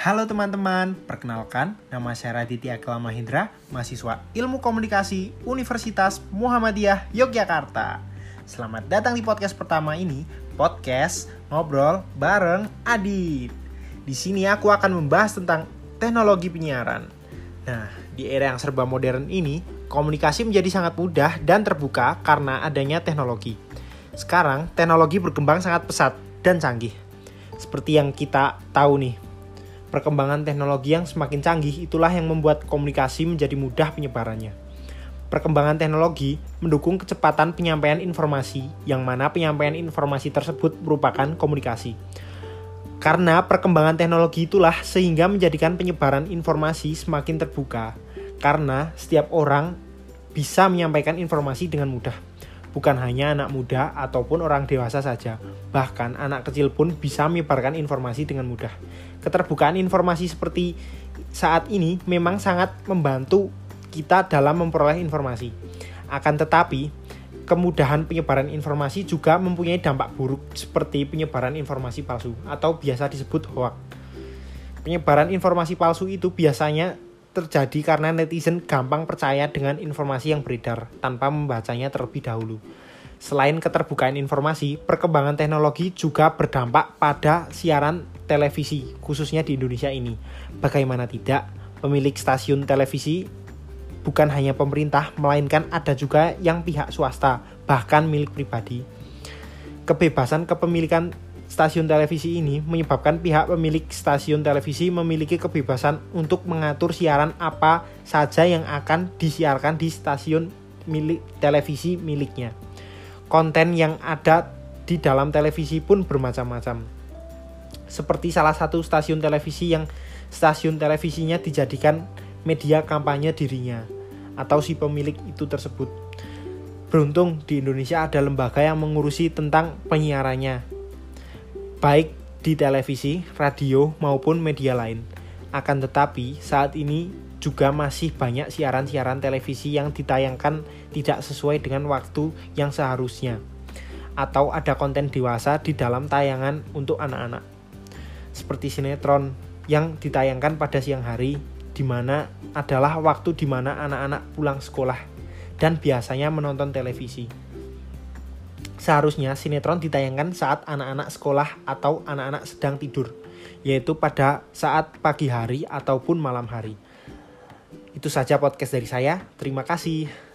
Halo teman-teman, perkenalkan nama saya Raditya Akila Mahindra, mahasiswa Ilmu Komunikasi Universitas Muhammadiyah Yogyakarta. Selamat datang di podcast pertama ini, podcast ngobrol bareng Adit. Di sini aku akan membahas tentang teknologi penyiaran. Nah, di era yang serba modern ini, komunikasi menjadi sangat mudah dan terbuka karena adanya teknologi. Sekarang, teknologi berkembang sangat pesat dan canggih. Seperti yang kita tahu nih, perkembangan teknologi yang semakin canggih itulah yang membuat komunikasi menjadi mudah penyebarannya. Perkembangan teknologi mendukung kecepatan penyampaian informasi, yang mana penyampaian informasi tersebut merupakan komunikasi. Karena perkembangan teknologi itulah sehingga menjadikan penyebaran informasi semakin terbuka, karena setiap orang bisa menyampaikan informasi dengan mudah. Bukan hanya anak muda ataupun orang dewasa saja, bahkan anak kecil pun bisa menyebarkan informasi dengan mudah. Keterbukaan informasi seperti saat ini memang sangat membantu kita dalam memperoleh informasi. Akan tetapi, kemudahan penyebaran informasi juga mempunyai dampak buruk seperti penyebaran informasi palsu atau biasa disebut hoax. Penyebaran informasi palsu itu biasanya terjadi karena netizen gampang percaya dengan informasi yang beredar tanpa membacanya terlebih dahulu. Selain keterbukaan informasi, perkembangan teknologi juga berdampak pada siaran televisi, khususnya di Indonesia ini. Bagaimana tidak, pemilik stasiun televisi bukan hanya pemerintah, melainkan ada juga yang pihak swasta, bahkan milik pribadi. Kebebasan kepemilikan stasiun televisi ini menyebabkan pihak pemilik stasiun televisi memiliki kebebasan untuk mengatur siaran apa saja yang akan disiarkan di stasiun milik televisi miliknya. Konten yang ada di dalam televisi pun bermacam-macam. Seperti salah satu stasiun televisi yang stasiun televisinya dijadikan media kampanye dirinya atau si pemilik itu tersebut. Beruntung di Indonesia ada lembaga yang mengurusi tentang penyiarannya, baik di televisi, radio, maupun media lain. Akan tetapi, saat ini juga masih banyak siaran-siaran televisi yang ditayangkan tidak sesuai dengan waktu yang seharusnya, atau ada konten dewasa di dalam tayangan untuk anak-anak, seperti sinetron yang ditayangkan pada siang hari di mana adalah waktu di mana anak-anak pulang sekolah dan biasanya menonton televisi. Seharusnya sinetron ditayangkan saat anak-anak sekolah atau anak-anak sedang tidur, yaitu pada saat pagi hari ataupun malam hari. Itu saja podcast dari saya. Terima kasih.